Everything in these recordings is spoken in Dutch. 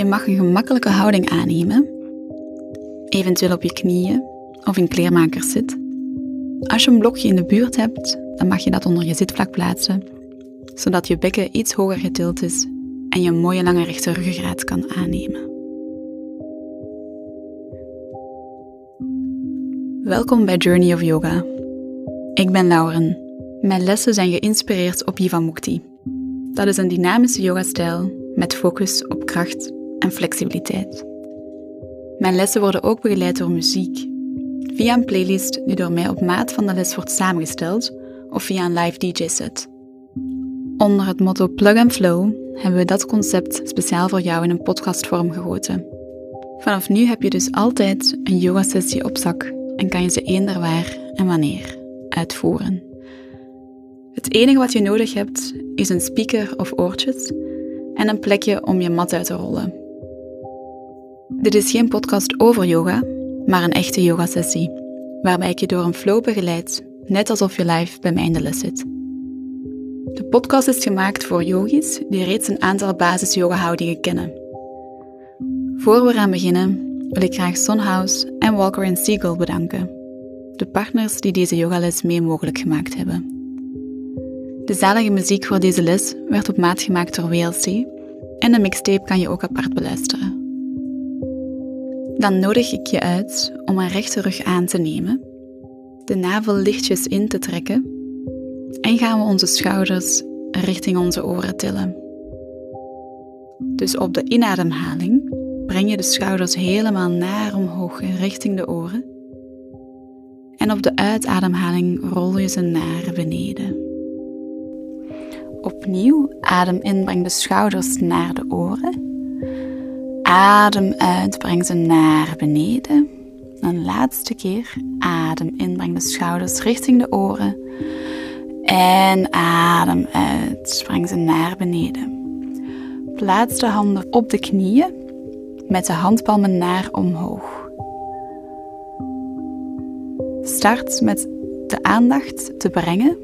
Je mag een gemakkelijke houding aannemen, eventueel op je knieën of in kleermakers zit. Als je een blokje in de buurt hebt, dan mag je dat onder je zitvlak plaatsen, zodat je bekken iets hoger getild is en je mooie lange rechte ruggengraat kan aannemen. Welkom bij Journey of Yoga. Ik ben Lauren. Mijn lessen zijn geïnspireerd op Jivamukti. Dat is een dynamische yogastijl met focus op kracht en flexibiliteit. Mijn lessen worden ook begeleid door muziek, via een playlist die door mij op maat van de les wordt samengesteld of via een live DJ-set. Onder het motto Plug and Flow hebben we dat concept speciaal voor jou in een podcastvorm gegoten. Vanaf nu heb je dus altijd een yoga-sessie op zak en kan je ze eender waar en wanneer uitvoeren. Het enige wat je nodig hebt is een speaker of oortjes en een plekje om je mat uit te rollen. Dit is geen podcast over yoga, maar een echte yogasessie, waarbij ik je door een flow begeleid, net alsof je live bij mij in de les zit. De podcast is gemaakt voor yogis die reeds een aantal basis yoga houdingen kennen. Voor we eraan beginnen, wil ik graag Sunhouse en Walker Siegel bedanken, de partners die deze yogales mee mogelijk gemaakt hebben. De zalige muziek voor deze les werd op maat gemaakt door WLC en de mixtape kan je ook apart beluisteren. Dan nodig ik je uit om een rechte rug aan te nemen, de navel lichtjes in te trekken en gaan we onze schouders richting onze oren tillen. Dus op de inademhaling breng je de schouders helemaal naar omhoog richting de oren. En op de uitademhaling rol je ze naar beneden. Opnieuw adem in, breng de schouders naar de oren. Adem uit, breng ze naar beneden. Een laatste keer. Adem in, breng de schouders richting de oren. En adem uit, breng ze naar beneden. Plaats de handen op de knieën met de handpalmen naar omhoog. Start met de aandacht te brengen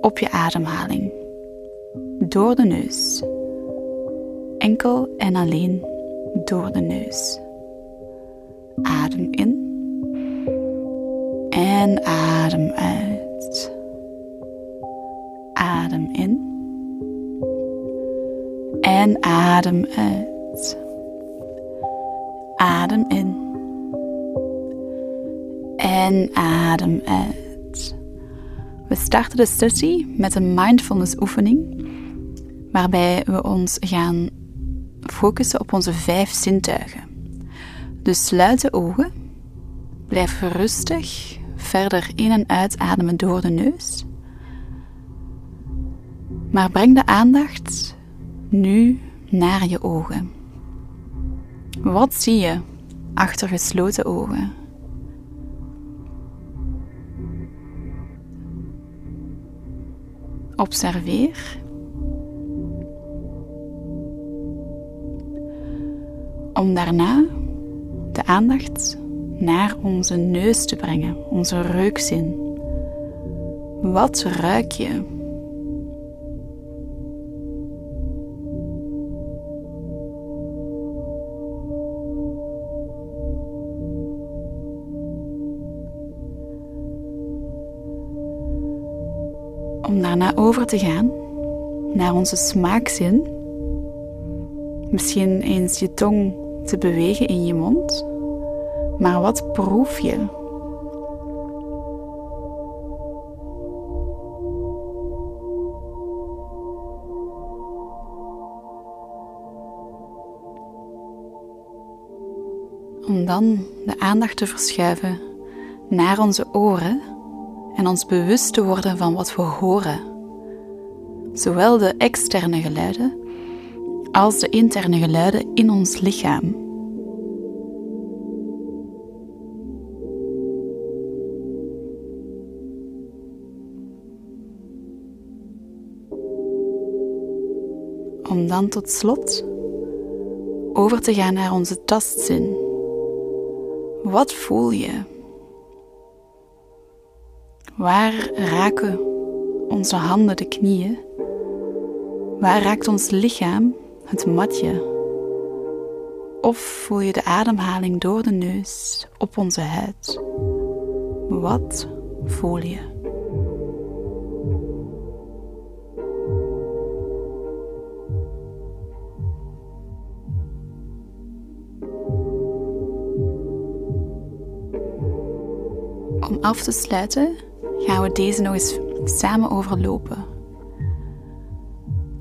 op je ademhaling door de neus. Enkel en alleen door de neus. Adem in en adem uit. Adem in en adem uit. Adem in en adem uit. We starten de sessie met een mindfulness oefening waarbij we ons gaan focussen op onze vijf zintuigen. Dus sluit de ogen, blijf rustig verder in- en uitademen door de neus. Maar breng de aandacht nu naar je ogen. Wat zie je achter gesloten ogen? Observeer om daarna de aandacht naar onze neus te brengen, onze reukzin. Wat ruik je? Om daarna over te gaan naar onze smaakzin. Misschien eens je tong te bewegen in je mond, maar wat proef je? Om dan de aandacht te verschuiven naar onze oren en ons bewust te worden van wat we horen. Zowel de externe geluiden als de interne geluiden in ons lichaam. Tot slot over te gaan naar onze tastzin. Wat voel je? Waar raken onze handen de knieën? Waar raakt ons lichaam het matje. Of voel je de ademhaling door de neus op onze huid? Wat voel je? Af te sluiten gaan we deze nog eens samen overlopen.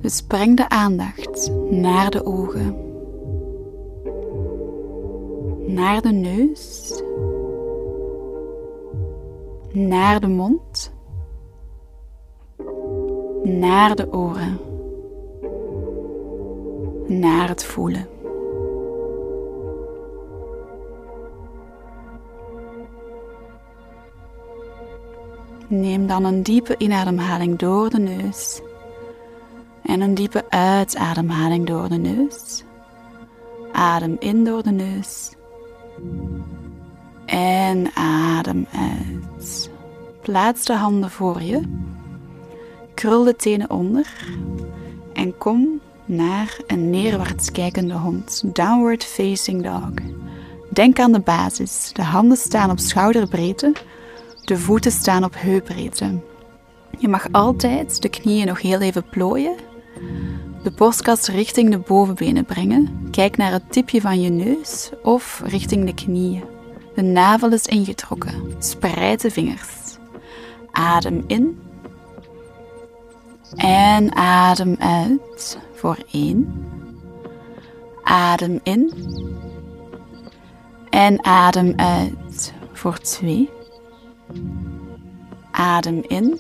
Dus breng de aandacht naar de ogen, naar de neus, naar de mond, naar de oren, naar het voelen. Neem dan een diepe inademhaling door de neus en een diepe uitademhaling door de neus. Adem in door de neus en adem uit. Plaats de handen voor je, krul de tenen onder en kom naar een neerwaarts kijkende hond, downward facing dog. Denk aan de basis. De handen staan op schouderbreedte de voeten staan op heupbreedte. Je mag altijd de knieën nog heel even plooien. De borstkas richting de bovenbenen brengen. Kijk naar het tipje van je neus of richting de knieën. De navel is ingetrokken. Spreid de vingers. Adem in. En adem uit voor één. Adem in. En adem uit voor twee. Adem in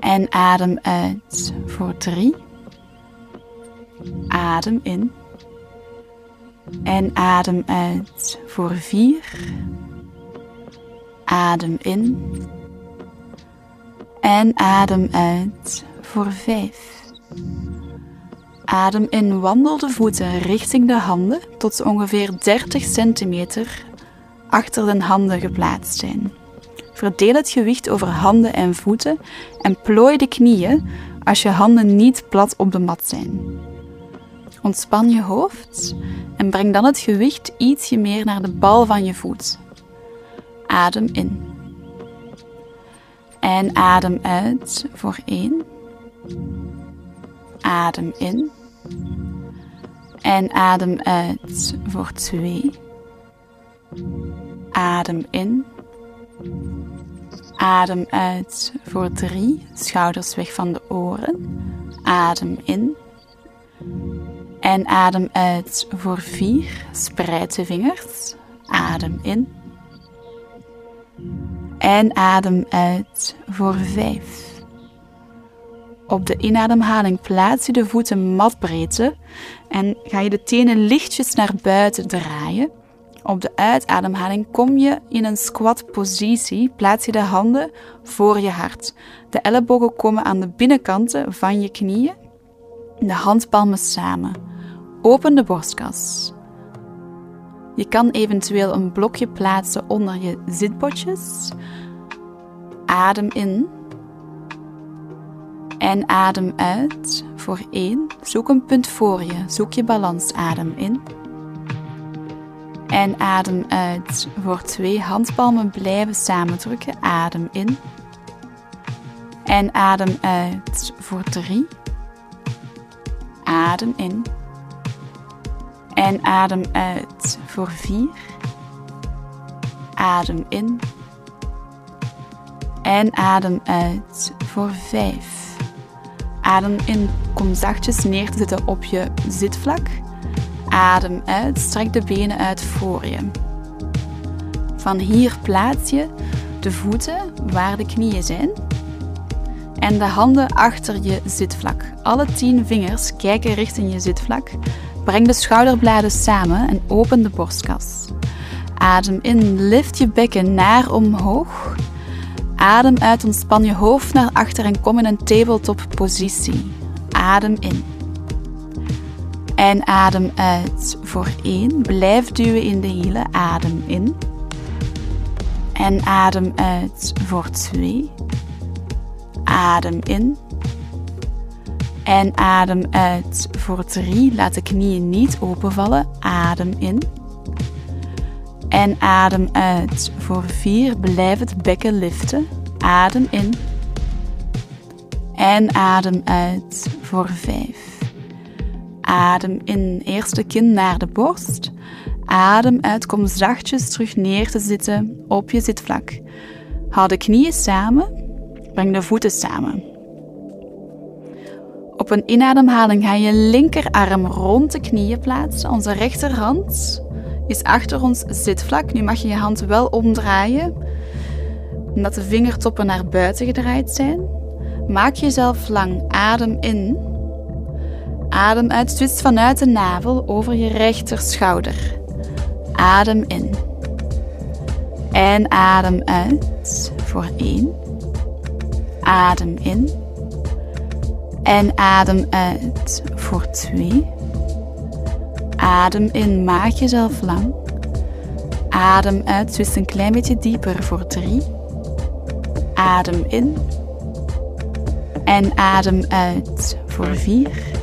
en adem uit voor drie. Adem in en adem uit voor vier. Adem in en adem uit voor vijf. Adem in, wandel de voeten richting de handen tot ze ongeveer 30 centimeter achter de handen geplaatst zijn. Verdeel het gewicht over handen en voeten en plooi de knieën als je handen niet plat op de mat zijn. Ontspan je hoofd en breng dan het gewicht ietsje meer naar de bal van je voet. Adem in. En adem uit voor 1. Adem in. En adem uit voor 2. Adem in. Adem uit voor drie. Schouders weg van de oren. Adem in. En adem uit voor vier. Spreid de vingers. Adem in. En adem uit voor vijf. Op de inademhaling plaats je de voeten matbreedte en ga je de tenen lichtjes naar buiten draaien op de uitademhaling kom je in een squat positie. Plaats je de handen voor je hart. De ellebogen komen aan de binnenkanten van je knieën. De handpalmen samen. Open de borstkas. Je kan eventueel een blokje plaatsen onder je zitbotjes. Adem in. En adem uit voor één. Zoek een punt voor je. Zoek je balans. Adem in. En adem uit. Voor twee handpalmen blijven samendrukken. Adem in. En adem uit voor drie. Adem in. En adem uit voor vier. Adem in. En adem uit voor vijf. Adem in. Kom zachtjes neer te zitten op je zitvlak. Adem uit, strek de benen uit voor je. Van hier plaats je de voeten waar de knieën zijn en de handen achter je zitvlak. Alle tien vingers kijken richting je zitvlak. Breng de schouderbladen samen en open de borstkas. Adem in, lift je bekken naar omhoog. Adem uit, ontspan je hoofd naar achter en kom in een tabletop positie. Adem in. En adem uit voor 1. Blijf duwen in de hielen. Adem in. En adem uit voor 2. Adem in. En adem uit voor drie. Laat de knieën niet openvallen. Adem in. En adem uit voor vier. Blijf het bekken liften. Adem in. En adem uit voor vijf. Adem in. Eerste kin naar de borst. Adem uit. Kom zachtjes terug neer te zitten op je zitvlak. Hou de knieën samen. Breng de voeten samen. Op een inademhaling ga je linkerarm rond de knieën plaatsen. Onze rechterhand is achter ons zitvlak. Nu mag je je hand wel omdraaien, omdat de vingertoppen naar buiten gedraaid zijn. Maak jezelf lang. Adem in. Adem uit. Twist vanuit de navel over je rechter schouder. Adem in. En adem uit voor één. Adem in. En adem uit voor twee. Adem in, maak jezelf lang. Adem uit, twist een klein beetje dieper voor drie. Adem in. En adem uit voor vier.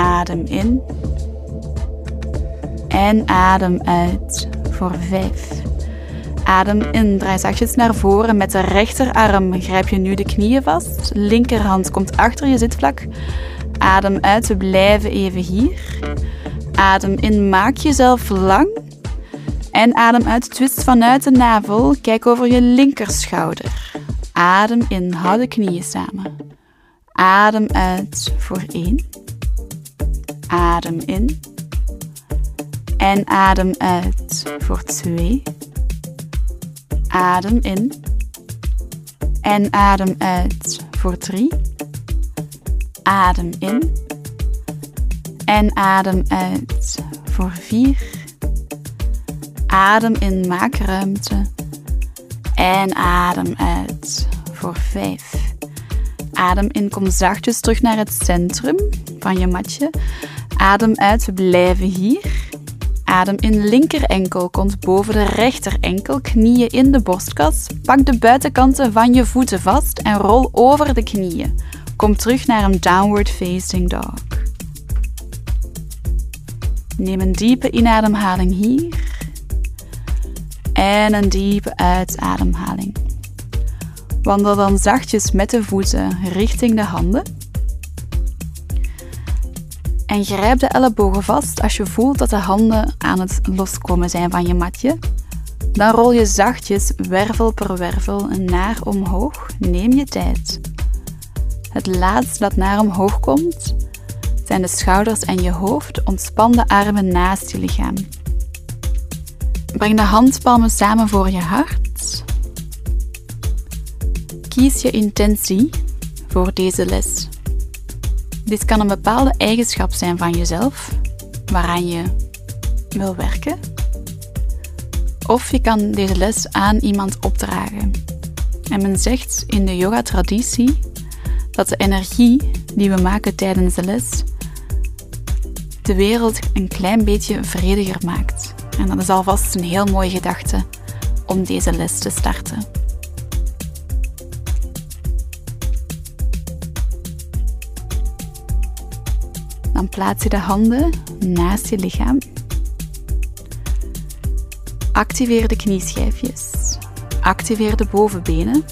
Adem in. En adem uit voor vijf. Adem in, draai zachtjes naar voren. Met de rechterarm grijp je nu de knieën vast. Linkerhand komt achter je zitvlak. Adem uit, we blijven even hier. Adem in, maak jezelf lang. En adem uit, twist vanuit de navel. Kijk over je linkerschouder. Adem in, hou de knieën samen. Adem uit voor één. Adem in. En adem uit voor twee. Adem in. En adem uit voor drie. Adem in. En adem uit voor vier. Adem in, maak ruimte. En adem uit voor vijf. Adem in, kom zachtjes terug naar het centrum van je matje. Adem uit, we blijven hier. Adem in linker enkel, komt boven de rechter enkel, knieën in de borstkas. Pak de buitenkanten van je voeten vast en rol over de knieën. Kom terug naar een downward facing dog. Neem een diepe inademhaling hier en een diepe uitademhaling. Wandel dan zachtjes met de voeten richting de handen. En grijp de ellebogen vast als je voelt dat de handen aan het loskomen zijn van je matje. Dan rol je zachtjes wervel per wervel naar omhoog. Neem je tijd. Het laatste dat naar omhoog komt zijn de schouders en je hoofd. Ontspan de armen naast je lichaam. Breng de handpalmen samen voor je hart. Kies je intentie voor deze les. Dit kan een bepaalde eigenschap zijn van jezelf, waaraan je wil werken. Of je kan deze les aan iemand opdragen. En men zegt in de yoga-traditie dat de energie die we maken tijdens de les de wereld een klein beetje vrediger maakt. En dat is alvast een heel mooie gedachte om deze les te starten. Dan plaats je de handen naast je lichaam. Activeer de knieschijfjes. Activeer de bovenbenen.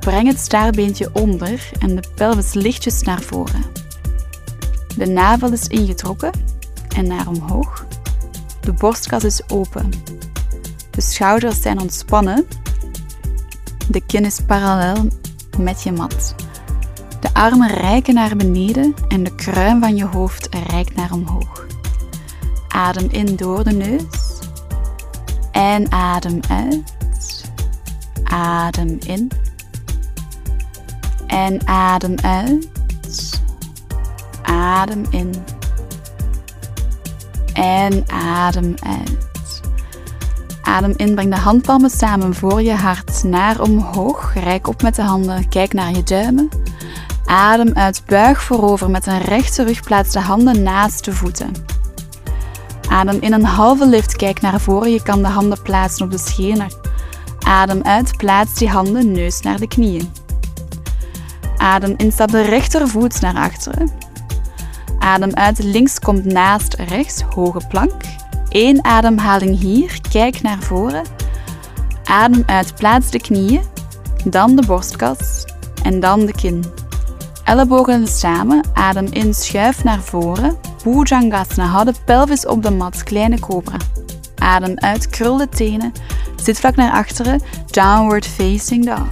Breng het staartbeentje onder en de pelvis lichtjes naar voren. De navel is ingetrokken en naar omhoog. De borstkas is open. De schouders zijn ontspannen. De kin is parallel met je mat. De armen reiken naar beneden en de kruin van je hoofd reikt naar omhoog. Adem in door de neus en adem uit. Adem in en adem uit. Adem in en adem uit. Adem in, breng de handpalmen samen voor je hart naar omhoog. Rijk op met de handen, kijk naar je duimen. Adem uit, buig voorover met een rechte rug, plaats de handen naast de voeten. Adem in een halve lift, kijk naar voren, je kan de handen plaatsen op de schenen. Adem uit, plaats die handen neus naar de knieën. Adem in, stap de rechtervoet naar achteren. Adem uit, links komt naast rechts, hoge plank. Eén ademhaling hier, kijk naar voren. Adem uit, plaats de knieën, dan de borstkas en dan de kin. Ellebogen samen, adem in, schuif naar voren. Bhujangasana, hou de pelvis op de mat, kleine cobra. Adem uit, krul de tenen, zit vlak naar achteren, downward facing dog.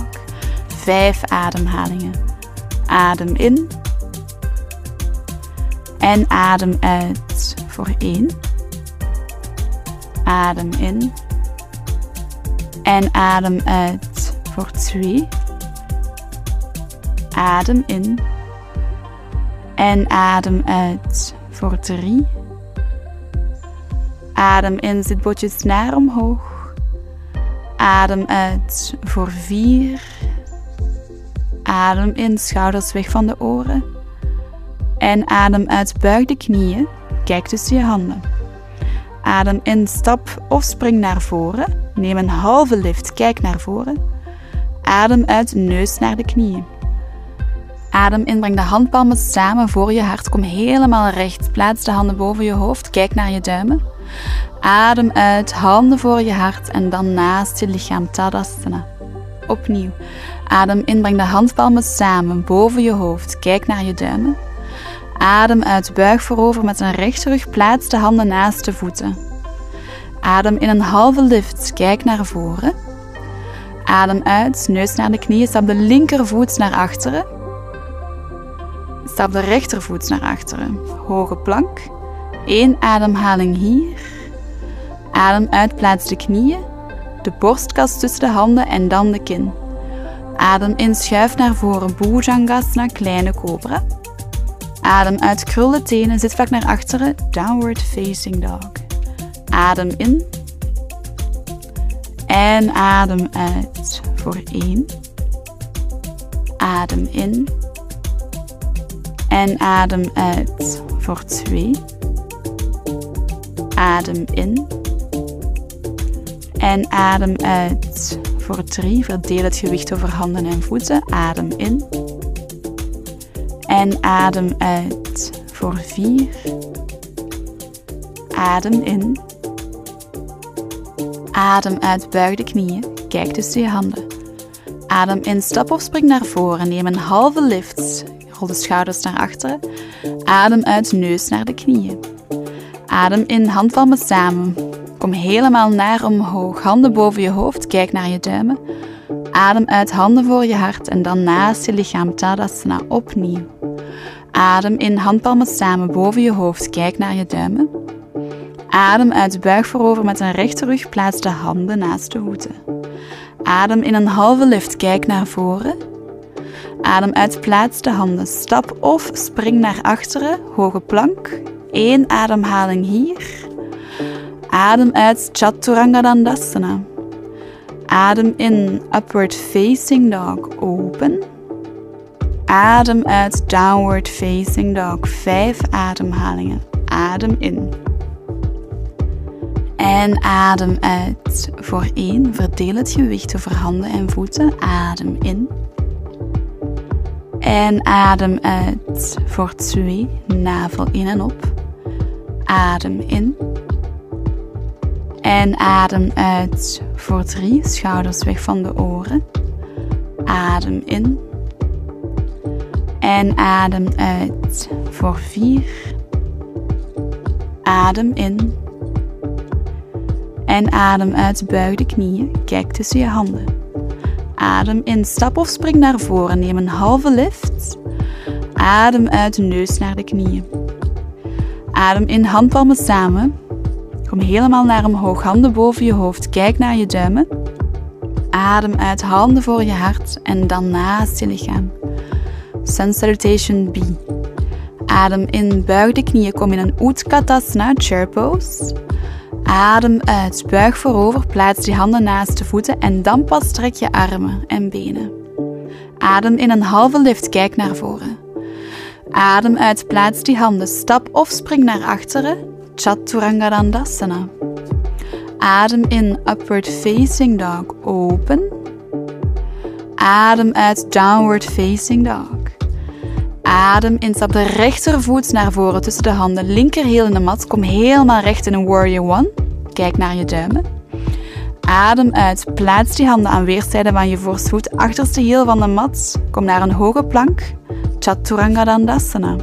Vijf ademhalingen. Adem in en adem uit voor één. Adem in en adem uit voor twee. Adem in en adem uit voor drie. Adem in, zit botjes naar omhoog. Adem uit voor vier. Adem in, schouders weg van de oren. En adem uit, buig de knieën. Kijk tussen je handen. Adem in, stap of spring naar voren. Neem een halve lift, kijk naar voren. Adem uit, neus naar de knieën. Adem in, breng de handpalmen samen voor je hart. Kom helemaal recht. Plaats de handen boven je hoofd. Kijk naar je duimen. Adem uit, handen voor je hart en dan naast je lichaam. Tadasana. Opnieuw. Adem in, breng de handpalmen samen boven je hoofd. Kijk naar je duimen. Adem uit, buig voorover met een rechterrug. Plaats de handen naast de voeten. Adem in een halve lift. Kijk naar voren. Adem uit, neus naar de knieën. Stap de linkervoet naar achteren. Stap de rechtervoet naar achteren. Hoge plank. Eén ademhaling hier. Adem uit, plaats de knieën, de borstkas tussen de handen en dan de kin. Adem in, schuif naar voren, Bhujangasana, kleine cobra. Adem uit, krul de tenen, zit vlak naar achteren, downward facing dog. Adem in. En adem uit voor één. Adem in. En adem uit voor twee. Adem in. En adem uit voor drie. Verdeel het gewicht over handen en voeten. Adem in. En adem uit voor vier. Adem in. Adem uit, buig de knieën. Kijk tussen je handen. Adem in, stap of spring naar voren. Neem een halve lift. De schouders naar achteren. Adem uit, neus naar de knieën. Adem in, handpalmen samen. Kom helemaal naar omhoog. Handen boven je hoofd, kijk naar je duimen. Adem uit, handen voor je hart en dan naast je lichaam. Tadasana, opnieuw. Adem in, handpalmen samen boven je hoofd, kijk naar je duimen. Adem uit, buig voorover met een rechte rug, plaats de handen naast de voeten. Adem in een halve lift, kijk naar voren. Adem uit, plaats de handen. Stap of spring naar achteren, hoge plank. Eén ademhaling hier. Adem uit, Chaturanga Dandasana. Adem in, Upward Facing Dog, open. Adem uit, Downward Facing Dog, vijf ademhalingen. Adem in. En adem uit voor één. Verdeel het gewicht over handen en voeten. Adem in. En adem uit voor twee. Navel in en op. Adem in. En adem uit voor drie. Schouders weg van de oren. Adem in. En adem uit voor vier. Adem in. En adem uit, buig de knieën, kijk tussen je handen. Adem in, stap of spring naar voren, neem een halve lift. Adem uit, neus naar de knieën. Adem in, handpalmen samen. Kom helemaal naar omhoog, handen boven je hoofd, kijk naar je duimen. Adem uit, handen voor je hart en dan naast je lichaam. Sun Salutation B. Adem in, buig de knieën, kom in een Utkatasana, chair pose. Adem uit, buig voorover, plaats die handen naast de voeten en dan pas trek je armen en benen. Adem in een halve lift, kijk naar voren. Adem uit, plaats die handen, stap of spring naar achteren, Chaturanga. Adem in, Upward Facing Dog, open. Adem uit, Downward Facing Dog. Adem in, stap de rechtervoet naar voren tussen de handen. Linker heel in de mat. Kom helemaal recht in een Warrior One. Kijk naar je duimen. Adem uit. Plaats die handen aan weerszijden van je voorste voet. Achterste hiel van de mat. Kom naar een hoge plank. Chaturanga Dandasana.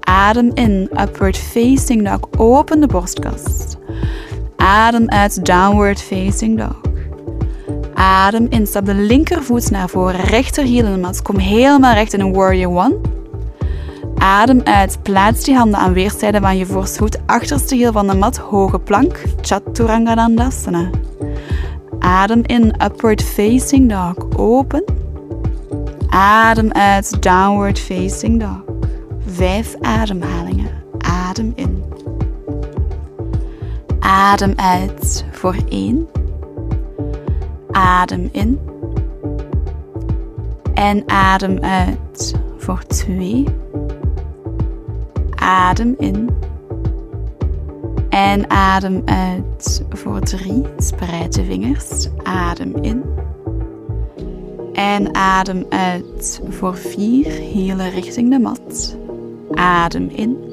Adem in. Upward Facing Dog. Open de borstkas. Adem uit. Downward Facing Dog. Adem in. Stap de linkervoet naar voren. Rechter hiel in de mat. Kom helemaal recht in een Warrior One. Adem uit. Plaats die handen aan weerszijden van je voorste voet. Achterste hiel van de mat. Hoge plank. Chaturanga Dandasana. Adem in. Upward Facing Dog. Open. Adem uit. Downward Facing Dog. Vijf ademhalingen. Adem in. Adem uit voor één. Adem in. En adem uit voor twee. Adem in. En adem uit voor drie. Spreid de vingers. Adem in. En adem uit voor vier. Hele richting de mat. Adem in.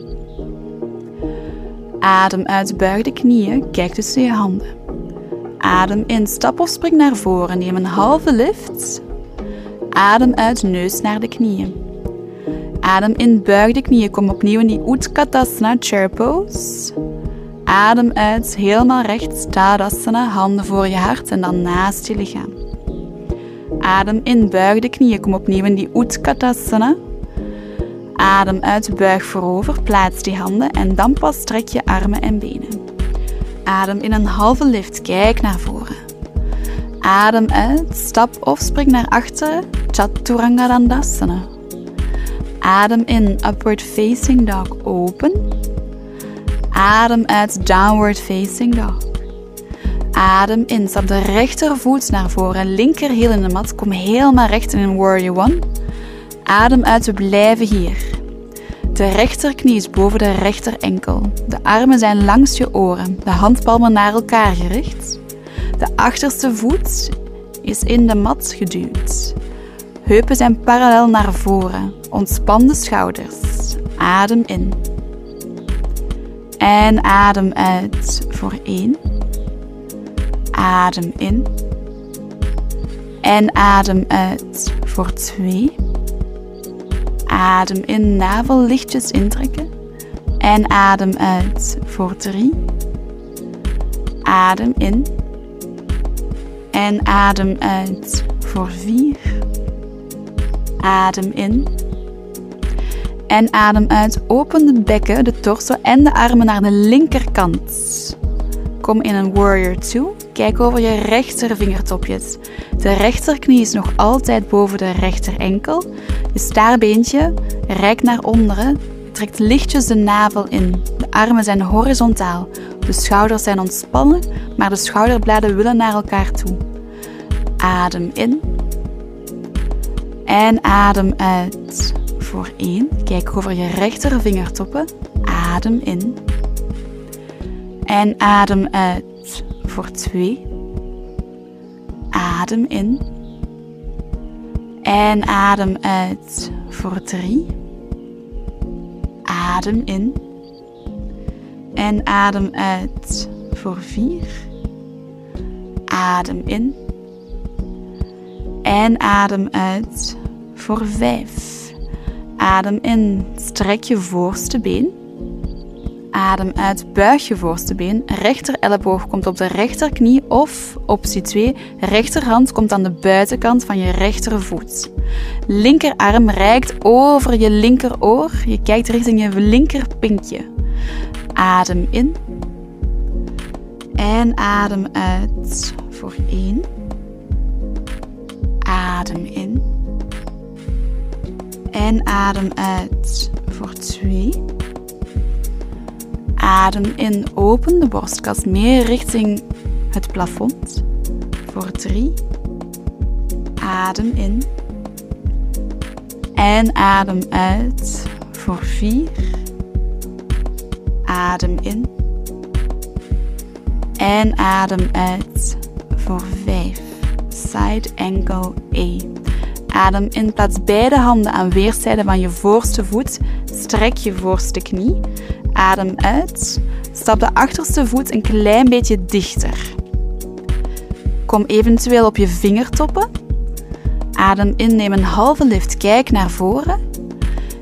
Adem uit, buig de knieën, kijk tussen je handen. Adem in, stap of spring naar voren, neem een halve lift. Adem uit, neus naar de knieën. Adem in, buig de knieën, kom opnieuw in die Utkatasana chair pose. Adem uit, helemaal recht, Tadasana, handen voor je hart en dan naast je lichaam. Adem in, buig de knieën, kom opnieuw in die Utkatasana. Adem uit, buig voorover, plaats die handen en dan pas trek je armen en benen. Adem in een halve lift, kijk naar voren. Adem uit, stap of spring naar achteren, Chaturanga Dandasana. Adem in, upward facing dog, open. Adem uit, downward facing dog. Adem in, stap de rechtervoet naar voren, linker heel in de mat, kom helemaal recht in een Warrior One. Adem uit, we blijven hier. De rechterknie is boven de rechter enkel. De armen zijn langs je oren, de handpalmen naar elkaar gericht. De achterste voet is in de mat geduwd. Heupen zijn parallel naar voren. Ontspan de schouders. Adem in. En adem uit voor één. Adem in. En adem uit voor twee. Adem in, navel lichtjes intrekken. En adem uit voor drie. Adem in. En adem uit voor vier. Adem in. En adem uit. Open de bekken, de torso en de armen naar de linkerkant. Kom in een warrior 2. Kijk over je rechter vingertopjes. De rechterknie is nog altijd boven de rechter enkel. Je staarbeentje reikt naar onderen. Trekt lichtjes de navel in. De armen zijn horizontaal. De schouders zijn ontspannen, maar de schouderbladen willen naar elkaar toe. Adem in. En adem uit. Voor één. Kijk over je rechter vingertoppen. Adem in. En adem uit voor twee. Adem in. En adem uit voor drie. Adem in. En adem uit voor vier. Adem in. En adem uit voor vijf. Adem in, strek je voorste been. Adem uit, buig je voorste been. Rechter elleboog komt op de rechterknie of optie 2, rechterhand komt aan de buitenkant van je rechtervoet. Linkerarm reikt over je linkeroor. Je kijkt richting je linkerpinkje. Adem in. En adem uit voor 1. Adem in. En adem uit voor 2. Adem in, open de borstkas meer richting het plafond. Voor 3. Adem in. En adem uit voor 4. Adem in. En adem uit voor 5. Side angle A. Adem in, plaats beide handen aan weerszijden van je voorste voet. Strek je voorste knie. Adem uit. Stap de achterste voet een klein beetje dichter. Kom eventueel op je vingertoppen. Adem in, neem een halve lift, kijk naar voren.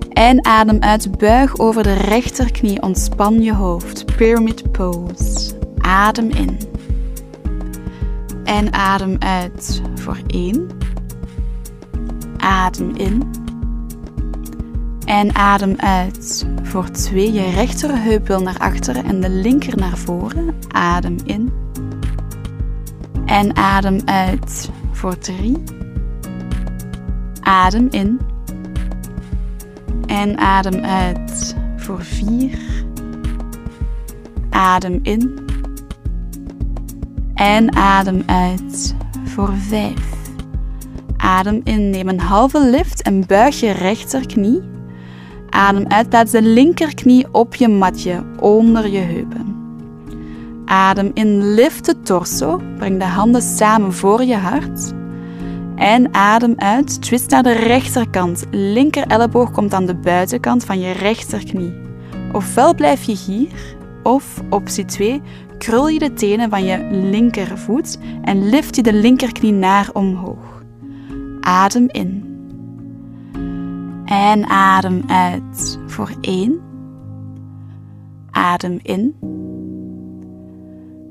En adem uit, buig over de rechterknie, ontspan je hoofd. Pyramid pose. Adem in. En adem uit voor 1. Adem in. En adem uit voor 2. Je rechterheup naar achteren en de linker naar voren. Adem in. En adem uit voor 3. Adem in. En adem uit voor 4. Adem in. En adem uit voor 5. Adem in, neem een halve lift en buig je rechterknie. Adem uit, plaats de linkerknie op je matje onder je heupen. Adem in, lift de torso, breng de handen samen voor je hart. En adem uit, twist naar de rechterkant. Linker elleboog komt aan de buitenkant van je rechterknie. Ofwel blijf je hier, of optie 2, krul je de tenen van je linkervoet en lift je de linkerknie naar omhoog. Adem in. En adem uit voor 1. Adem in.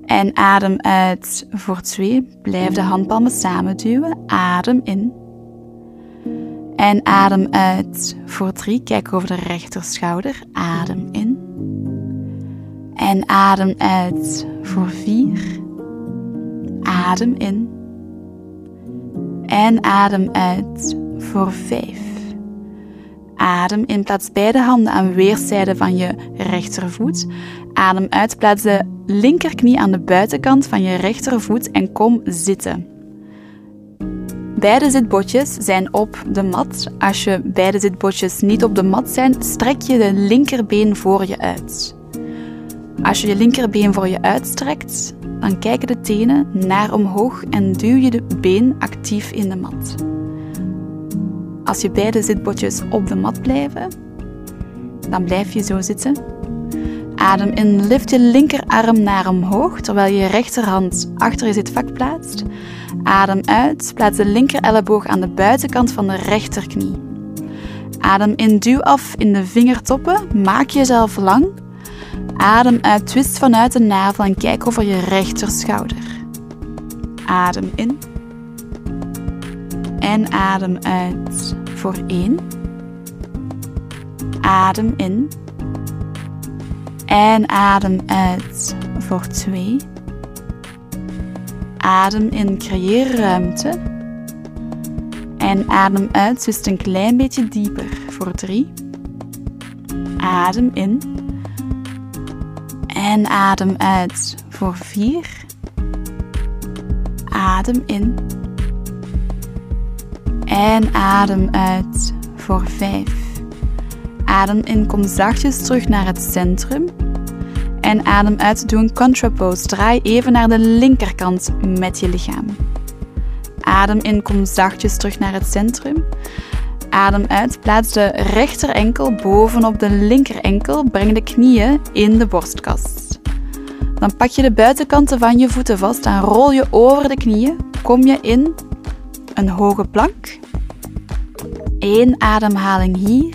En adem uit voor 2. Blijf de handpalmen samen duwen. Adem in. En adem uit voor 3. Kijk over de rechterschouder. Adem in. En adem uit voor 4. Adem in. En adem uit voor 5. Adem in, plaats beide handen aan weerszijden van je rechtervoet. Adem uit, plaats de linkerknie aan de buitenkant van je rechtervoet en kom zitten. Beide zitbotjes zijn op de mat. Als je beide zitbotjes niet op de mat zijn, strek je de linkerbeen voor je uit. Als je je linkerbeen voor je uitstrekt, dan kijken de tenen naar omhoog en duw je de been actief in de mat. Als je beide zitbotjes op de mat blijven, dan blijf je zo zitten. Adem in, lift je linkerarm naar omhoog terwijl je rechterhand achter je zitvak plaatst. Adem uit, plaats de linker elleboog aan de buitenkant van de rechterknie. Adem in, duw af in de vingertoppen, maak jezelf lang Adem uit, twist vanuit de navel en kijk over je rechterschouder. Adem in. En adem uit voor 1. Adem in. En adem uit voor 2. Adem in, creëer ruimte. En adem uit, twist een klein beetje dieper voor 3. Adem in. En adem uit voor 4. Adem in. En adem uit voor 5. Adem in, kom zachtjes terug naar het centrum. En adem uit, doe een contrapose. Draai even naar de linkerkant met je lichaam. Adem in, kom zachtjes terug naar het centrum. Adem uit, plaats de rechter enkel bovenop de linker enkel. Breng de knieën in de borstkast. Dan pak je de buitenkanten van je voeten vast en rol je over de knieën. Kom je in een hoge plank. Eén ademhaling hier.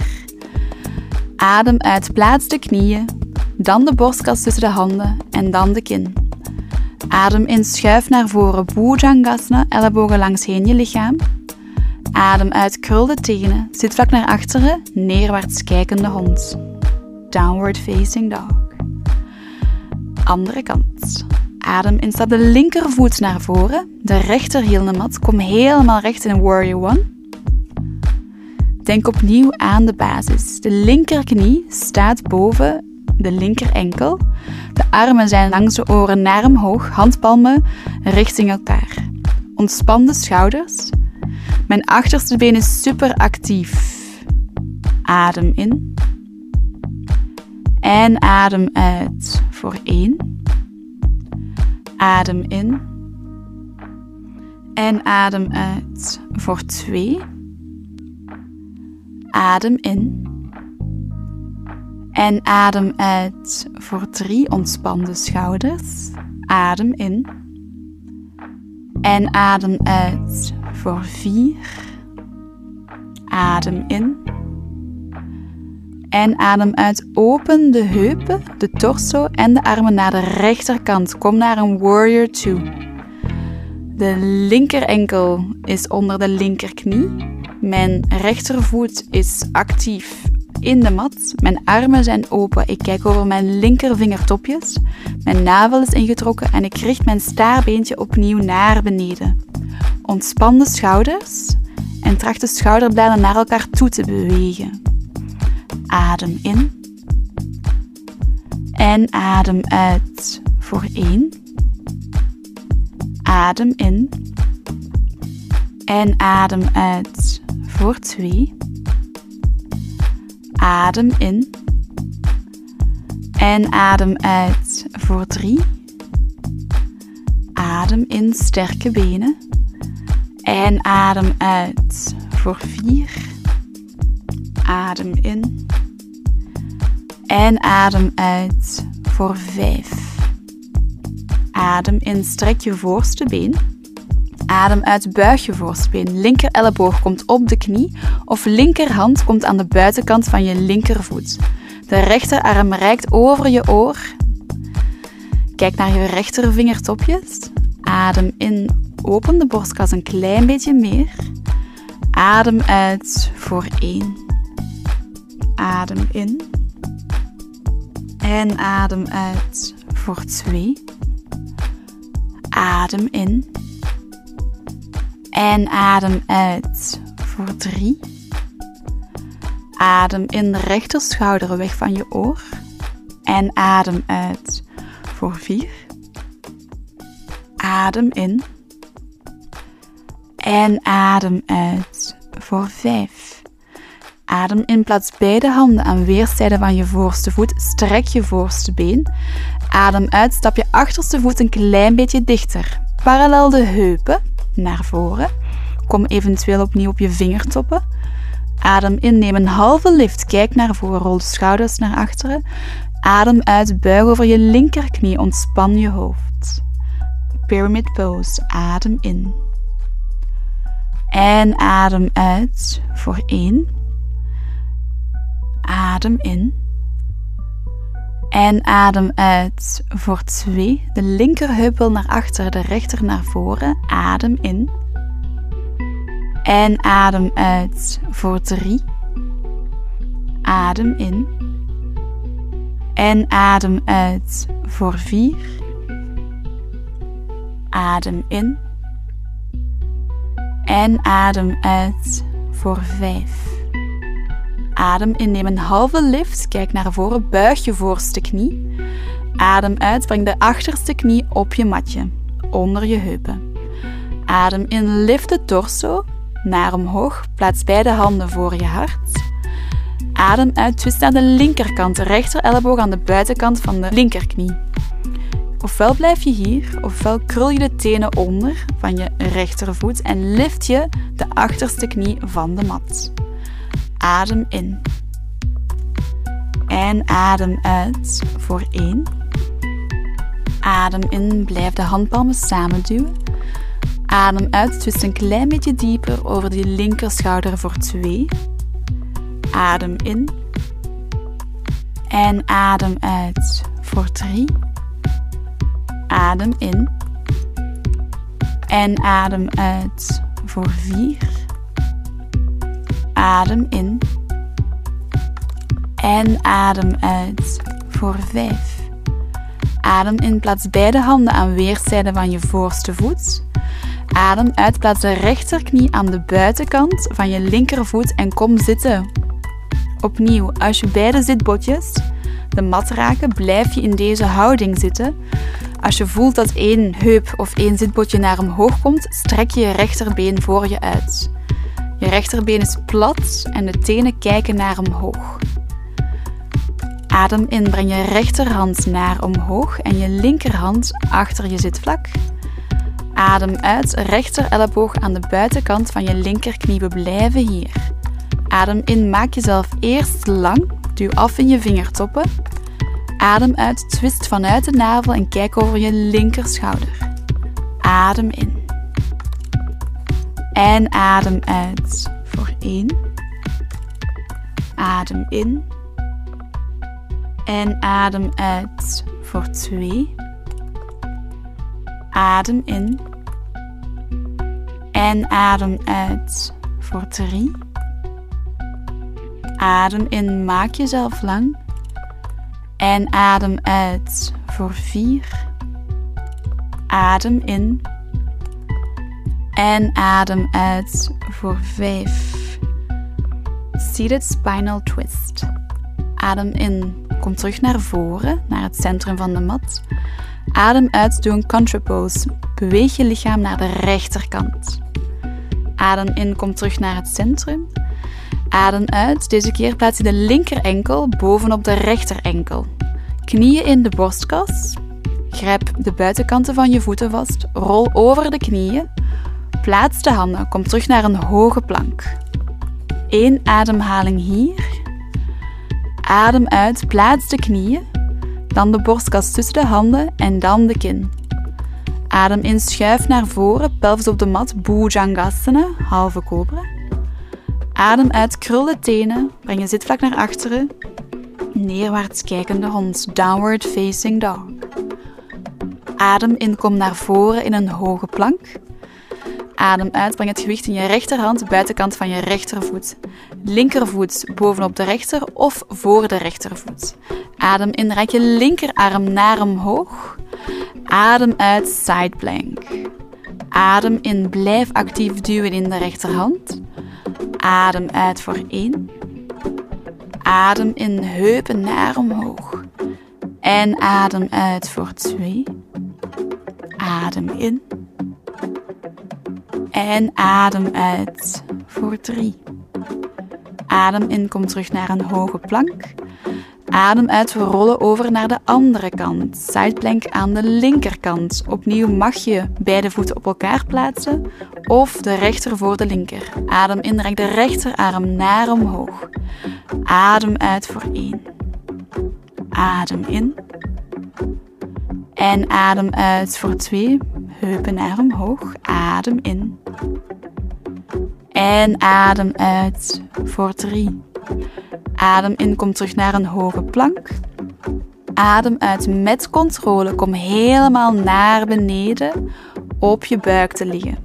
Adem uit, plaats de knieën. Dan de borstkast tussen de handen en dan de kin. Adem in, schuif naar voren, Bhujangasana, ellebogen langs heen je lichaam. Adem uit, krul de tenen, zit vlak naar achteren, neerwaarts kijkende hond. Downward facing dog. Andere kant. Adem in, stap de linkervoet naar voren, de rechter heel de mat, kom helemaal recht in Warrior One. Denk opnieuw aan de basis. De linkerknie staat boven de linker enkel. De armen zijn langs de oren naar omhoog, handpalmen richting elkaar. Ontspan de schouders mijn achterste been is super actief. Adem in. En adem uit voor 1. Adem in. En adem uit voor 2. Adem in. En adem uit voor drie ontspande schouders. Adem in. En adem uit voor vier. Adem in. En adem uit. Open de heupen, de torso en de armen naar de rechterkant. Kom naar een warrior 2. De linker enkel is onder de linkerknie. Mijn rechtervoet is actief in de mat. Mijn armen zijn open. Ik kijk over mijn linkervingertopjes. Mijn navel is ingetrokken en ik richt mijn staarbeentje opnieuw naar beneden. Ontspan de schouders en tracht de schouderbladen naar elkaar toe te bewegen. Adem in. En adem uit voor 1. Adem in. En adem uit voor 2. Adem in. En adem uit voor 3. Adem in, sterke benen. En adem uit voor 4. Adem in. En adem uit voor 5. Adem in, strek je voorste been. Adem uit, buig been. Linker elleboog komt op de knie of linkerhand komt aan de buitenkant van je linkervoet. De rechterarm reikt over je oor. Kijk naar je rechtervingertopjes. Adem in, open de borstkas een klein beetje meer. Adem uit voor 1. Adem in. En adem uit voor 2. Adem in. En adem uit voor 3. Adem in de rechterschouder weg van je oor. En adem uit voor 4. Adem in. En adem uit voor 5. Adem in, plaats beide handen aan weerszijden van je voorste voet. Strek je voorste been. Adem uit, stap je achterste voet een klein beetje dichter. Parallel de heupen naar voren. Kom eventueel opnieuw op je vingertoppen. Adem in, neem een halve lift. Kijk naar voren, rol de schouders naar achteren. Adem uit, buig over je linkerknie, ontspan je hoofd. Pyramid pose, adem in. En adem uit voor 1. Adem in. En adem uit voor 2. De linkerheup wil naar achter, de rechter naar voren. Adem in. En adem uit voor 3. Adem in. En adem uit voor 4. Adem in. En adem uit voor 5. Adem in, neem een halve lift. Kijk naar voren, buig je voorste knie. Adem uit, breng de achterste knie op je matje, onder je heupen. Adem in, lift de torso naar omhoog. Plaats beide handen voor je hart. Adem uit, twist aan de linkerkant, de rechter elleboog aan de buitenkant van de linkerknie. Ofwel blijf je hier, ofwel krul je de tenen onder van je rechtervoet en lift je de achterste knie van de mat. Adem in. En adem uit voor 1. Adem in, blijf de handpalmen samen duwen. Adem uit, twist een klein beetje dieper over die linkerschouder voor 2. Adem in. En adem uit voor 3. Adem in. En adem uit voor 4. Adem in. En adem uit voor 5. Adem in, plaats beide handen aan weerszijden van je voorste voet. Adem uit, plaats de rechterknie aan de buitenkant van je linkervoet en kom zitten. Opnieuw, als je beide zitbotjes de mat raken, blijf je in deze houding zitten. Als je voelt dat één heup of één zitbotje naar omhoog komt, strek je je rechterbeen voor je uit. Je rechterbeen is plat en de tenen kijken naar omhoog. Adem in, breng je rechterhand naar omhoog en je linkerhand achter je zitvlak. Adem uit, rechter elleboog aan de buitenkant van je linkerknie. We blijven hier. Adem in, maak jezelf eerst lang. Duw af in je vingertoppen. Adem uit, twist vanuit de navel en kijk over je linkerschouder. Adem in. En adem uit voor 1. Adem in. En adem uit voor 2. Adem in. En adem uit voor 3. Adem in, maak jezelf lang. En adem uit voor 4. Adem in. En adem uit voor 5. Seated spinal twist. Adem in, kom terug naar voren, naar het centrum van de mat. Adem uit, doe een contrapose. Beweeg je lichaam naar de rechterkant. Adem in, kom terug naar het centrum. Adem uit, deze keer plaats je de linker enkel bovenop de rechter enkel. Knieën in de borstkas. Grijp de buitenkanten van je voeten vast. Rol over de knieën. Plaats de handen. Kom terug naar een hoge plank. Eén ademhaling hier. Adem uit, plaats de knieën. Dan de borstkas tussen de handen en dan de kin. Adem in, schuif naar voren, pelvis op de mat, Bhujangasana, halve cobra. Adem uit, krul de tenen, breng je zitvlak naar achteren. Neerwaarts kijkende hond, downward facing dog. Adem in, kom naar voren in een hoge plank. Adem uit, breng het gewicht in je rechterhand, buitenkant van je rechtervoet. Linkervoet bovenop de rechter of voor de rechtervoet. Adem in, reik je linkerarm naar omhoog. Adem uit, side plank. Adem in, blijf actief duwen in de rechterhand. Adem uit voor 1. Adem in, heupen naar omhoog. En adem uit voor 2. Adem in. En adem uit voor 3. Adem in, kom terug naar een hoge plank. Adem uit, we rollen over naar de andere kant. Sideplank aan de linkerkant. Opnieuw mag je beide voeten op elkaar plaatsen of de rechter voor de linker. Adem in, rek de rechterarm naar omhoog. Adem uit voor 1. Adem in. En adem uit voor 2. Heupen naar omhoog. Adem in. En adem uit voor 3. Adem in, kom terug naar een hoge plank. Adem uit met controle. Kom helemaal naar beneden op je buik te liggen.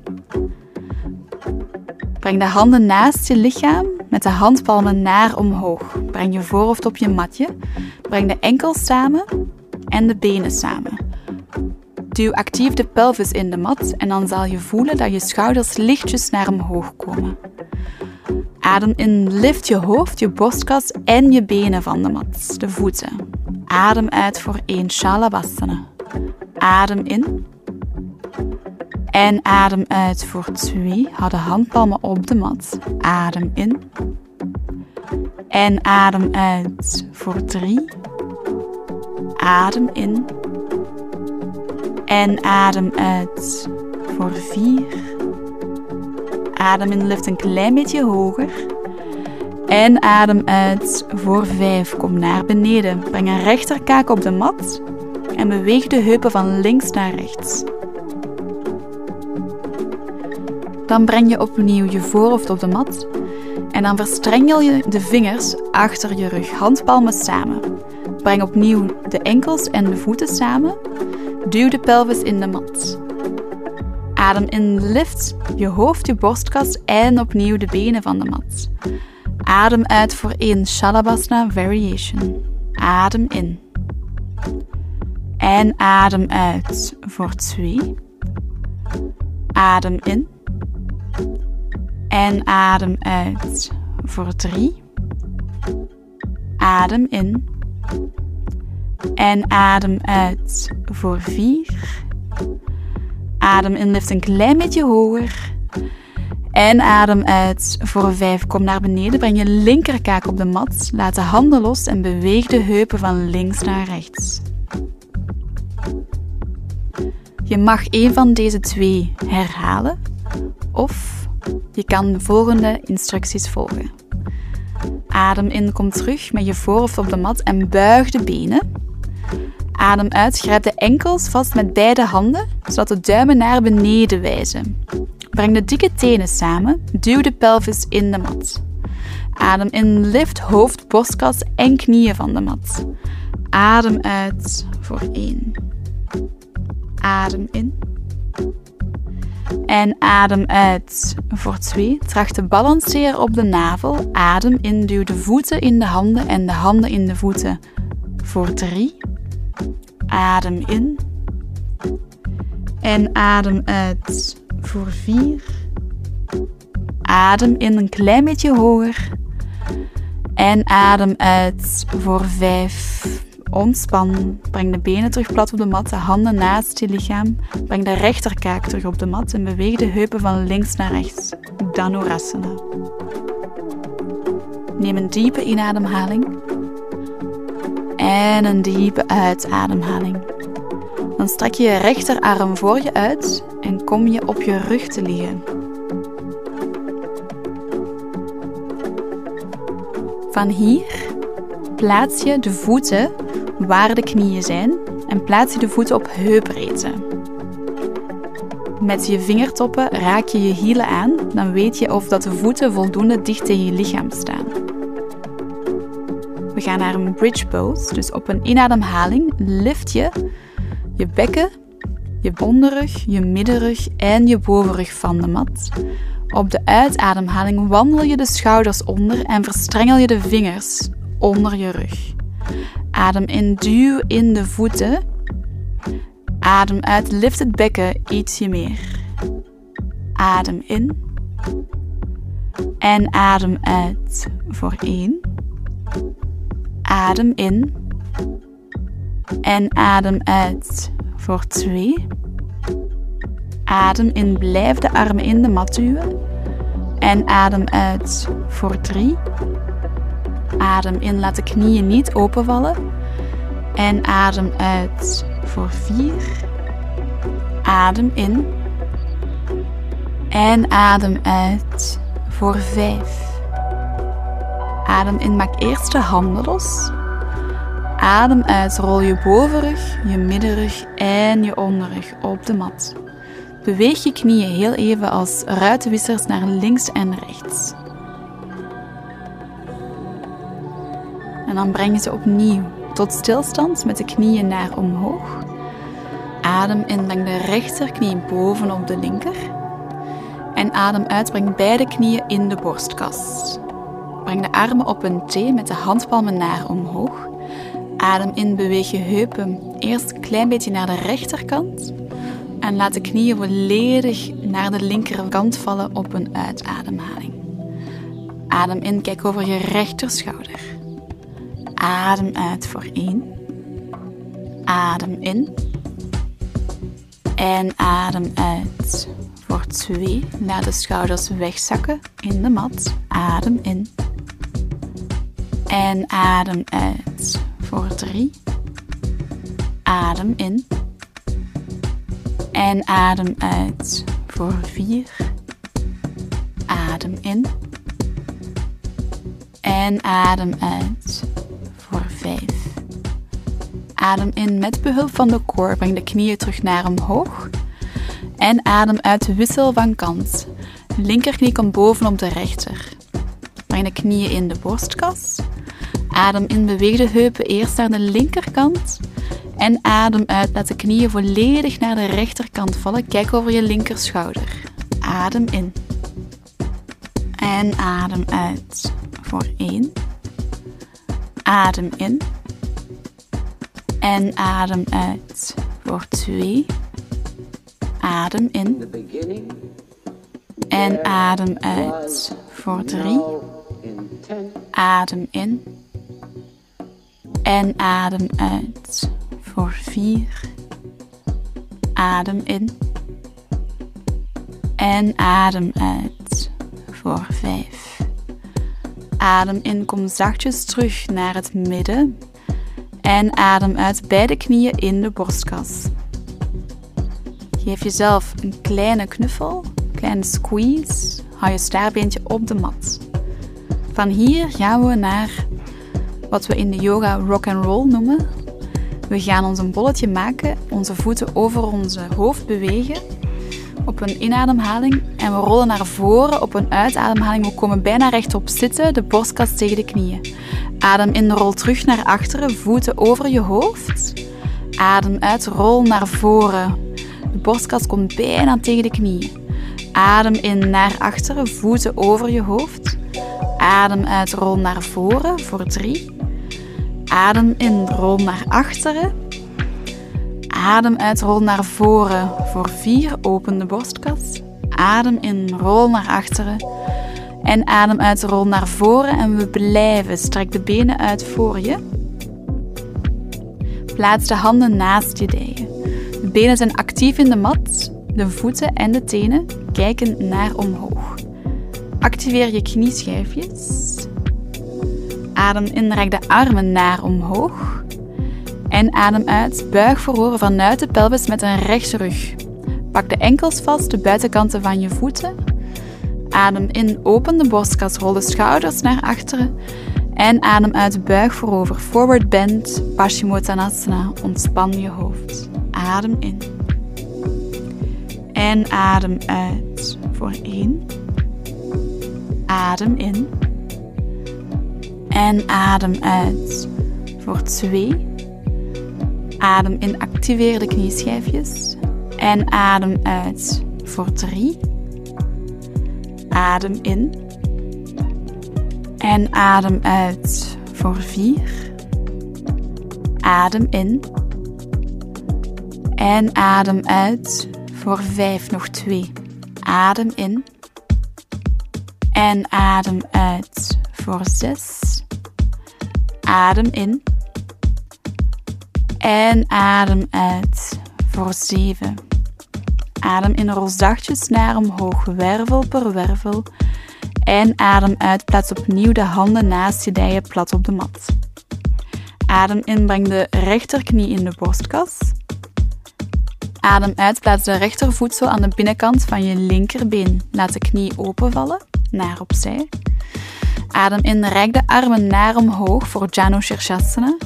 Breng de handen naast je lichaam met de handpalmen naar omhoog. Breng je voorhoofd op je matje. Breng de enkels samen en de benen samen. Duw actief de pelvis in de mat en dan zal je voelen dat je schouders lichtjes naar omhoog komen. Adem in, lift je hoofd, je borstkas en je benen van de mat, de voeten. Adem uit voor 1 Shalabhasana. Adem in. En adem uit voor 2. Hou de handpalmen op de mat. Adem in. En adem uit voor 3. Adem in. En adem uit voor 4. Adem in, lift een klein beetje hoger. En adem uit voor 5. Kom naar beneden. Breng een rechterkaak op de mat. En beweeg de heupen van links naar rechts. Dan breng je opnieuw je voorhoofd op de mat. En dan verstrengel je de vingers achter je rug, handpalmen samen. Breng opnieuw de enkels en de voeten samen. Duw de pelvis in de mat. Adem in, lift je hoofd, je borstkas en opnieuw de benen van de mat. Adem uit voor 1 Shalabhasana Variation. Adem in. En adem uit voor 2. Adem in. En adem uit voor 3. Adem in. En adem uit voor 4. Adem in, lift een klein beetje hoger. En adem uit voor 5. Kom naar beneden, breng je linkerkaak op de mat. Laat de handen los en beweeg de heupen van links naar rechts. Je mag een van deze twee herhalen of je kan de volgende instructies volgen. Adem in, kom terug met je voorhoofd op de mat en buig de benen. Adem uit, grijp de enkels vast met beide handen, zodat de duimen naar beneden wijzen. Breng de dikke tenen samen, duw de pelvis in de mat. Adem in, lift hoofd, borstkas en knieën van de mat. Adem uit voor 1. Adem in. En adem uit voor 2. Tracht te balanceren op de navel. Adem in, duw de voeten in de handen en de handen in de voeten voor 3. Adem in. En adem uit voor 4. Adem in een klein beetje hoger. En adem uit voor 5. Ontspan. Breng de benen terug plat op de mat, de handen naast je lichaam. Breng de rechterkaak terug op de mat en beweeg de heupen van links naar rechts. Dhanurasana. Neem een diepe inademhaling. En een diepe uitademhaling. Dan strek je je rechterarm voor je uit en kom je op je rug te liggen. Van hier plaats je de voeten waar de knieën zijn en plaats je de voeten op heupbreedte. Met je vingertoppen raak je je hielen aan, dan weet je of dat de voeten voldoende dicht tegen je lichaam staan. We gaan naar een bridge pose, dus op een inademhaling lift je je bekken, je onderrug, je middenrug en je bovenrug van de mat. Op de uitademhaling wandel je de schouders onder en verstrengel je de vingers onder je rug. Adem in, duw in de voeten. Adem uit, lift het bekken ietsje meer. Adem in. En adem uit voor 1. Adem in. En adem uit voor 2. Adem in, blijf de armen in de mat duwen. En adem uit voor 3. Adem in, laat de knieën niet openvallen. En adem uit voor 4. Adem in. En adem uit voor 5. Adem in, maak eerst de handen los. Adem uit, rol je bovenrug, je middenrug en je onderrug op de mat. Beweeg je knieën heel even als ruitenwissers naar links en rechts. En dan breng je ze opnieuw tot stilstand met de knieën naar omhoog. Adem in, breng de rechterknie bovenop de linker. En adem uit, breng beide knieën in de borstkas. Breng de armen op een T met de handpalmen naar omhoog. Adem in, beweeg je heupen eerst een klein beetje naar de rechterkant. En laat de knieën volledig naar de linkerkant vallen op een uitademhaling. Adem in, kijk over je rechterschouder. Adem uit voor 1. Adem in. En adem uit voor 2. Laat de schouders wegzakken in de mat. Adem in. En adem uit voor 3. Adem in. En adem uit voor 4. Adem in. En adem uit voor 5. Adem in met behulp van de core. Breng de knieën terug naar omhoog. En adem uit wissel van kant. Linkerknie komt bovenop de rechter. Breng de knieën in de borstkas. Adem in, beweeg de heupen eerst naar de linkerkant. En adem uit, laat de knieën volledig naar de rechterkant vallen. Kijk over je linkerschouder. Adem in. En adem uit voor 1. Adem in. En adem uit voor 2. Adem in. En adem uit voor 3. Adem in. En adem uit voor 4. Adem in. En adem uit voor 5. Adem in, kom zachtjes terug naar het midden. En adem uit beide knieën in de borstkas. Geef jezelf een kleine knuffel, een kleine squeeze. Hou je staartbeentje op de mat. Van hier gaan we naar wat we in de yoga rock and roll noemen. We gaan ons een bolletje maken, onze voeten over onze hoofd bewegen op een inademhaling en we rollen naar voren op een uitademhaling. We komen bijna rechtop zitten, de borstkas tegen de knieën. Adem in, rol terug naar achteren, voeten over je hoofd. Adem uit, rol naar voren. De borstkas komt bijna tegen de knieën. Adem in naar achteren, voeten over je hoofd. Adem uit, rol naar voren voor drie. Adem in, rol naar achteren. Adem uit, rol naar voren voor vier. Open de borstkas. Adem in, rol naar achteren. En adem uit, rol naar voren. En we blijven. Strek de benen uit voor je. Plaats de handen naast je dijen. De benen zijn actief in de mat. De voeten en de tenen kijken naar omhoog. Activeer je knieschijfjes. Adem in, rek de armen naar omhoog. En adem uit, buig voorover vanuit de pelvis met een rechte rug. Pak de enkels vast, de buitenkanten van je voeten. Adem in, open de borstkas, rol de schouders naar achteren. En adem uit, buig voorover, forward bend, Paschimottanasana, ontspan je hoofd. Adem in. En adem uit voor één. Adem in. En adem uit voor twee. Adem in, activeer de knieschijfjes. En adem uit voor drie. Adem in. En adem uit voor vier. Adem in. En adem uit voor vijf, nog twee. Adem in. En adem uit voor zes. Adem in. En adem uit voor zeven. Adem in, rol zachtjes naar omhoog, wervel per wervel. En adem uit, plaats opnieuw de handen naast je dijen plat op de mat. Adem in, breng de rechterknie in de borstkas. Adem uit, plaats de rechtervoedsel aan de binnenkant van je linkerbeen. Laat de knie openvallen, naar opzij. Adem in, rek de armen naar omhoog voor Janu Shirshasana.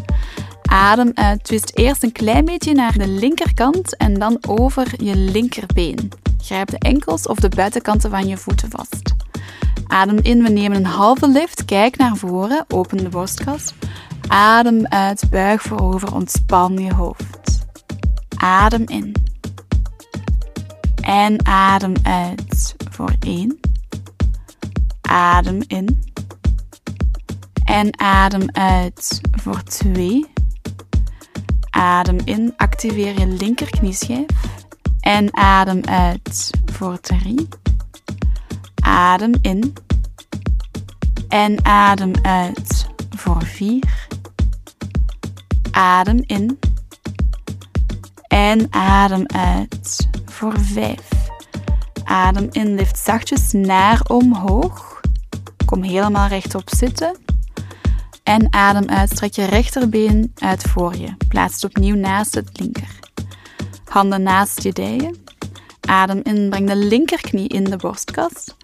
Adem uit, twist eerst een klein beetje naar de linkerkant en dan over je linkerbeen. Grijp de enkels of de buitenkanten van je voeten vast. Adem in, we nemen een halve lift, kijk naar voren, open de borstkas. Adem uit, buig voorover, ontspan je hoofd. Adem in. En adem uit voor één. Adem in. En adem uit voor twee. Adem in, activeer je linkerknieschijf. En adem uit voor drie. Adem in. En adem uit voor vier. Adem in. En adem uit voor vijf. Adem in, lift zachtjes naar omhoog. Kom helemaal rechtop zitten. En adem uit, strek je rechterbeen uit voor je. Plaats het opnieuw naast het linker. Handen naast je dijen. Adem in, breng de linkerknie in de borstkas.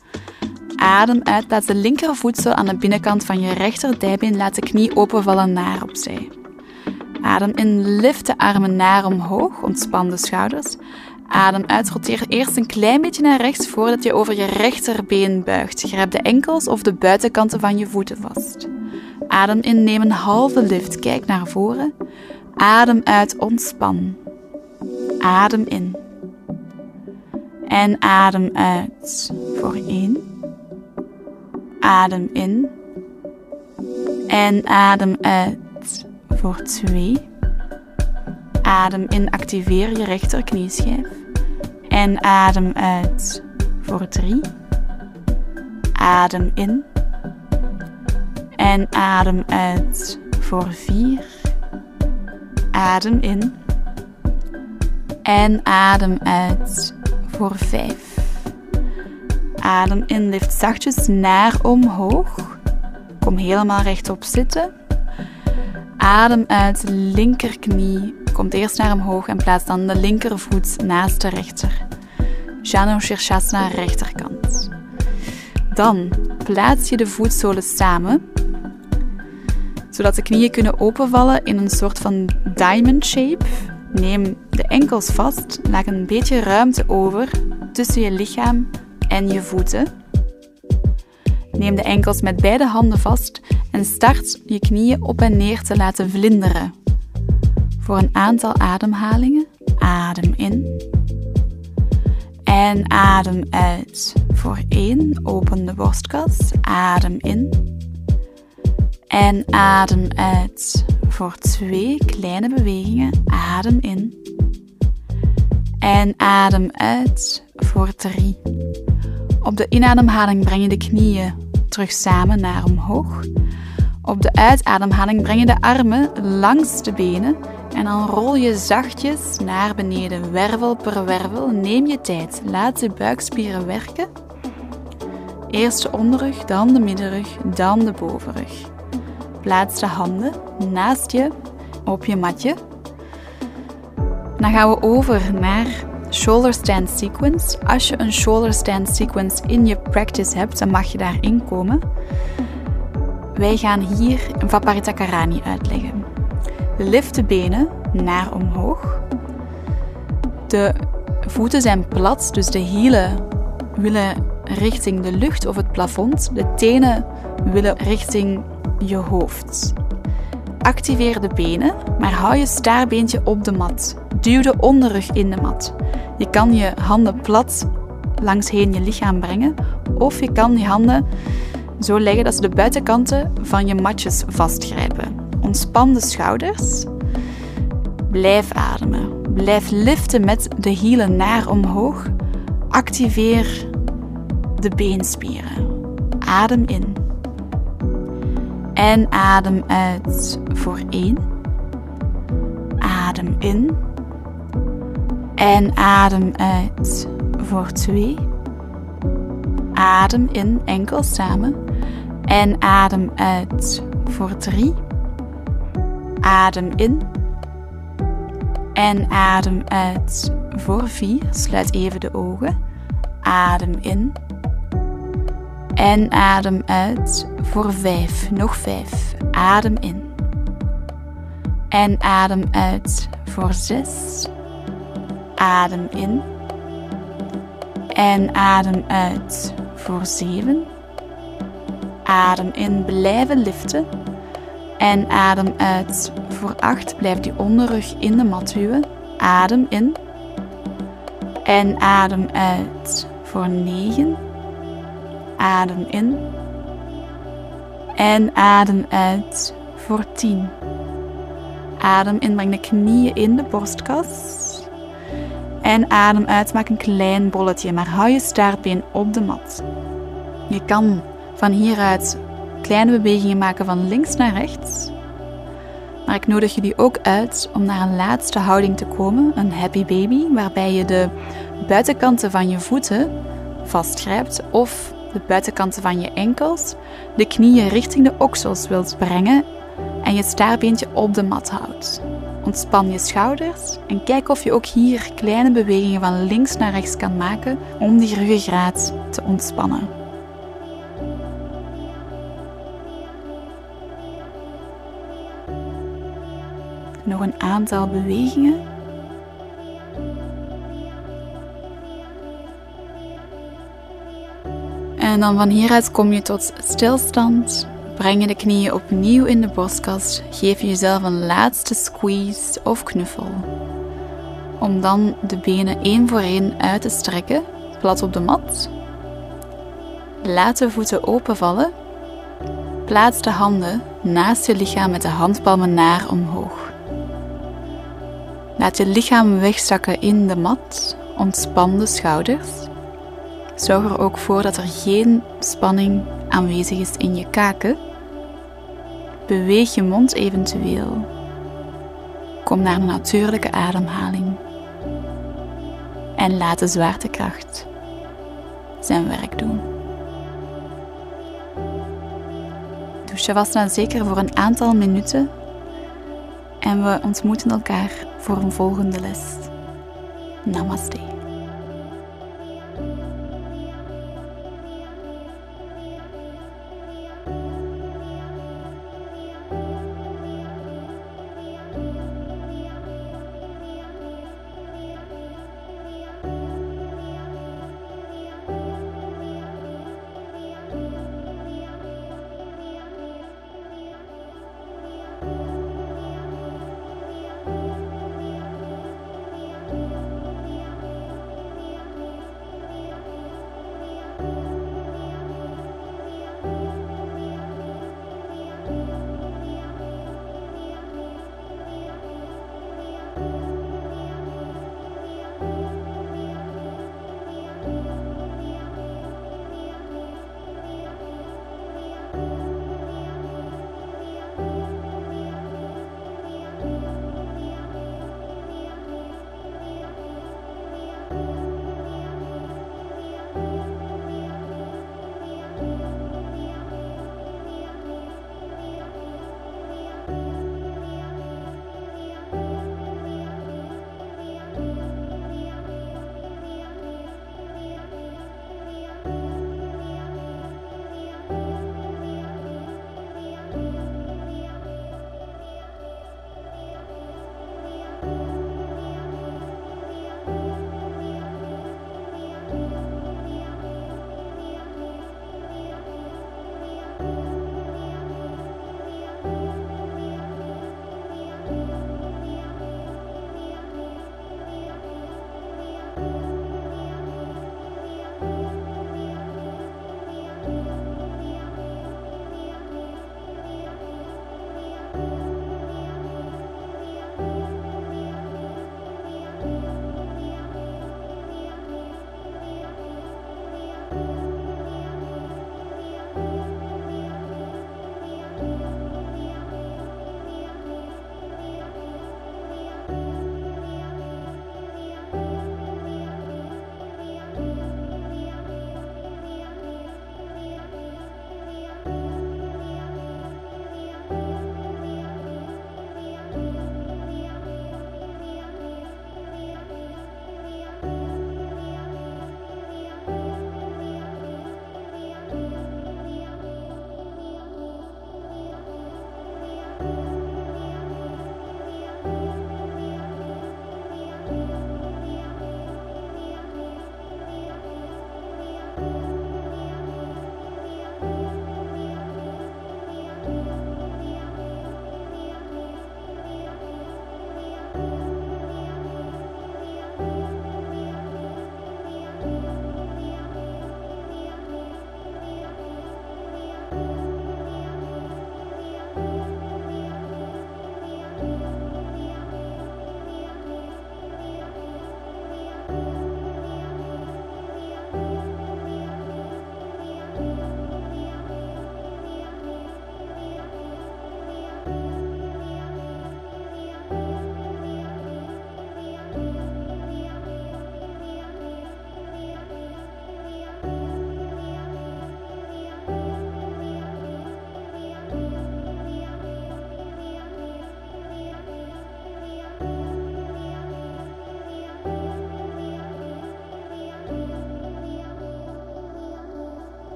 Adem uit, plaats de linkervoedsel aan de binnenkant van je rechterdijbeen. Laat de knie openvallen naar opzij. Adem in, lift de armen naar omhoog, ontspan de schouders. Adem uit, roteer eerst een klein beetje naar rechts voordat je over je rechterbeen buigt. Grijp de enkels of de buitenkanten van je voeten vast. Adem in, neem een halve lift, kijk naar voren. Adem uit, ontspan. Adem in. En adem uit voor één. Adem in. En adem uit voor twee. Adem in, activeer je rechterknieschijf. En adem uit voor drie. Adem in. En adem uit voor vier. Adem in. En adem uit voor vijf. Adem in, lift zachtjes naar omhoog. Kom helemaal rechtop zitten. Adem uit, linkerknie. Komt eerst naar omhoog en plaats dan de linkervoet naast de rechter. Janu Shirshasana rechterkant. Dan plaats je de voetzolen samen, zodat de knieën kunnen openvallen in een soort van diamond shape. Neem de enkels vast, laat een beetje ruimte over tussen je lichaam en je voeten. Neem de enkels met beide handen vast en start je knieën op en neer te laten vlinderen. Voor een aantal ademhalingen adem in en adem uit. Voor één open de borstkas, adem in en adem uit. Voor twee kleine bewegingen, adem in en adem uit. Voor drie. Op de inademhaling breng je de knieën terug samen naar omhoog. Op de uitademhaling breng je de armen langs de benen en dan rol je zachtjes naar beneden, wervel per wervel. Neem je tijd, laat de buikspieren werken. Eerst de onderrug, dan de middenrug, dan de bovenrug. Plaats de handen naast je op je matje. Dan gaan we over naar shoulder stand sequence. Als je een shoulder stand sequence in je practice hebt, dan mag je daarin komen. Wij gaan hier een Vaparita Karani uitleggen. Lift de benen naar omhoog. De voeten zijn plat, dus de hielen willen richting de lucht of het plafond. De tenen willen richting je hoofd. Activeer de benen, maar hou je staarbeentje op de mat. Duw de onderrug in de mat. Je kan je handen plat langsheen je lichaam brengen, of je kan je handen zo leggen dat ze de buitenkanten van je matjes vastgrijpen. Ontspan de schouders. Blijf ademen. Blijf liften met de hielen naar omhoog. Activeer de beenspieren. Adem in. En adem uit voor 1. Adem in. En adem uit voor 2. Adem in enkel samen. En adem uit voor 3. Adem in. En adem uit voor 4. Sluit even de ogen. Adem in. En adem uit voor 5. Nog 5. Adem in. En adem uit voor 6. Adem in. En adem uit voor 7. Adem in, blijven liften. En adem uit voor 8. Blijf die onderrug in de mat duwen. Adem in. En adem uit voor 9. Adem in. En adem uit voor 10. Adem in, breng de knieën in de borstkas. En adem uit, maak een klein bolletje, maar hou je staartbeen op de mat. Je kan van hieruit kleine bewegingen maken van links naar rechts. Maar ik nodig jullie ook uit om naar een laatste houding te komen, een happy baby, waarbij je de buitenkanten van je voeten vastgrijpt of de buitenkanten van je enkels, de knieën richting de oksels wilt brengen en je staarbeentje op de mat houdt. Ontspan je schouders en kijk of je ook hier kleine bewegingen van links naar rechts kan maken om die ruggengraat te ontspannen. Nog een aantal bewegingen. En dan van hieruit kom je tot stilstand. Breng je de knieën opnieuw in de borstkas. Geef jezelf een laatste squeeze of knuffel. Om dan de benen één voor één uit te strekken, plat op de mat. Laat de voeten openvallen. Plaats de handen naast je lichaam met de handpalmen naar omhoog. Laat je lichaam wegzakken in de mat. Ontspan de schouders. Zorg er ook voor dat er geen spanning aanwezig is in je kaken. Beweeg je mond eventueel. Kom naar een natuurlijke ademhaling. En laat de zwaartekracht zijn werk doen. Doe Shavasana zeker voor een aantal minuten en we ontmoeten elkaar voor een volgende les. Namaste.